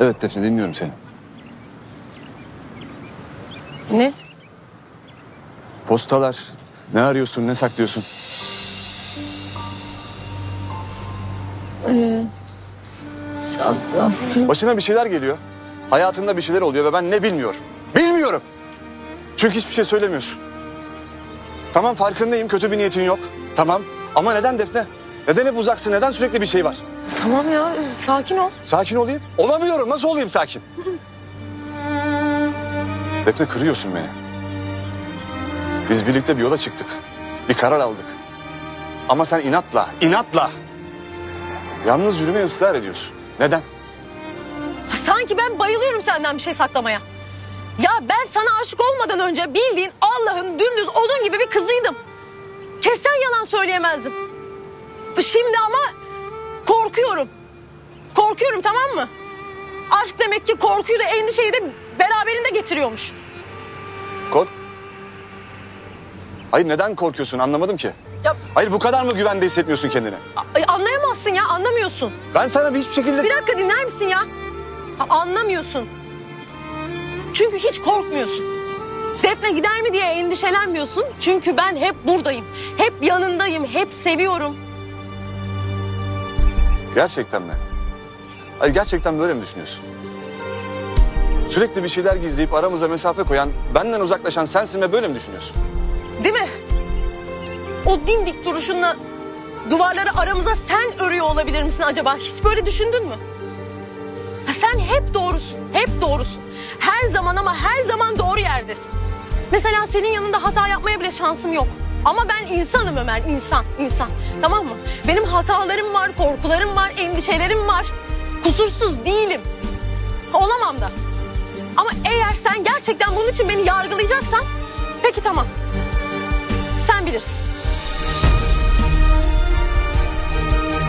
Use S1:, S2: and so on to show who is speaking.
S1: Evet Defne dinliyorum seni.
S2: Ne?
S1: Postalar. Ne arıyorsun ne saklıyorsun?
S2: Aslında, aslında.
S1: Başına bir şeyler geliyor. Hayatında bir şeyler oluyor ve ben ne bilmiyorum. Bilmiyorum. Çünkü hiçbir şey söylemiyorsun. Tamam farkındayım kötü bir niyetin yok. Tamam ama neden Defne? Neden hep uzaksın? Neden sürekli bir şey var?
S2: Tamam ya sakin ol.
S1: Sakin olayım. Olamıyorum. Nasıl olayım sakin? Defne kırıyorsun beni. Biz birlikte bir yola çıktık. Bir karar aldık. Ama sen inatla, inatla. Yalnız yürümeye ısrar ediyorsun. Neden?
S2: Sanki ben bayılıyorum senden bir şey saklamaya. Ya ben sana aşık olmadan önce bildiğin Allah'ın dümdüz odun gibi bir kızıydım. Kessen yalan söyleyemezdim. Şimdi ama. Korkuyorum tamam mı? Aşk demek ki korkuyu da endişeyi de beraberinde getiriyormuş.
S1: Kork. Hayır neden korkuyorsun anlamadım ki.
S2: Ya
S1: Hayır bu kadar mı güvende hissetmiyorsun kendini?
S2: ay, anlayamazsın ya anlamıyorsun.
S1: Ben sana hiçbir şekilde...
S2: Bir dakika dinler misin ya? Ha, Anlamıyorsun. Çünkü hiç korkmuyorsun. Defne gider mi diye endişelenmiyorsun. Çünkü ben hep buradayım. Hep yanındayım. Hep seviyorum.
S1: Gerçekten mi? Hayır gerçekten böyle mi düşünüyorsun? Sürekli bir şeyler gizleyip aramıza mesafe koyan, benden uzaklaşan sensin ve böyle mi düşünüyorsun?
S2: Değil mi? O dimdik duruşunla duvarları aramıza sen örüyor olabilir misin acaba? Hiç böyle düşündün mü? Sen hep doğrusun. Hep doğrusun. Her zaman ama her zaman doğru yerdesin. Mesela senin yanında hata yapmaya bile şansım yok. Ama ben insanım Ömer, insan, insan. Tamam mı? Benim hatalarım var, korkularım var, endişelerim var. Kusursuz değilim. Olamam da. Ama eğer sen gerçekten bunun için beni yargılayacaksan... Peki tamam. Sen bilirsin.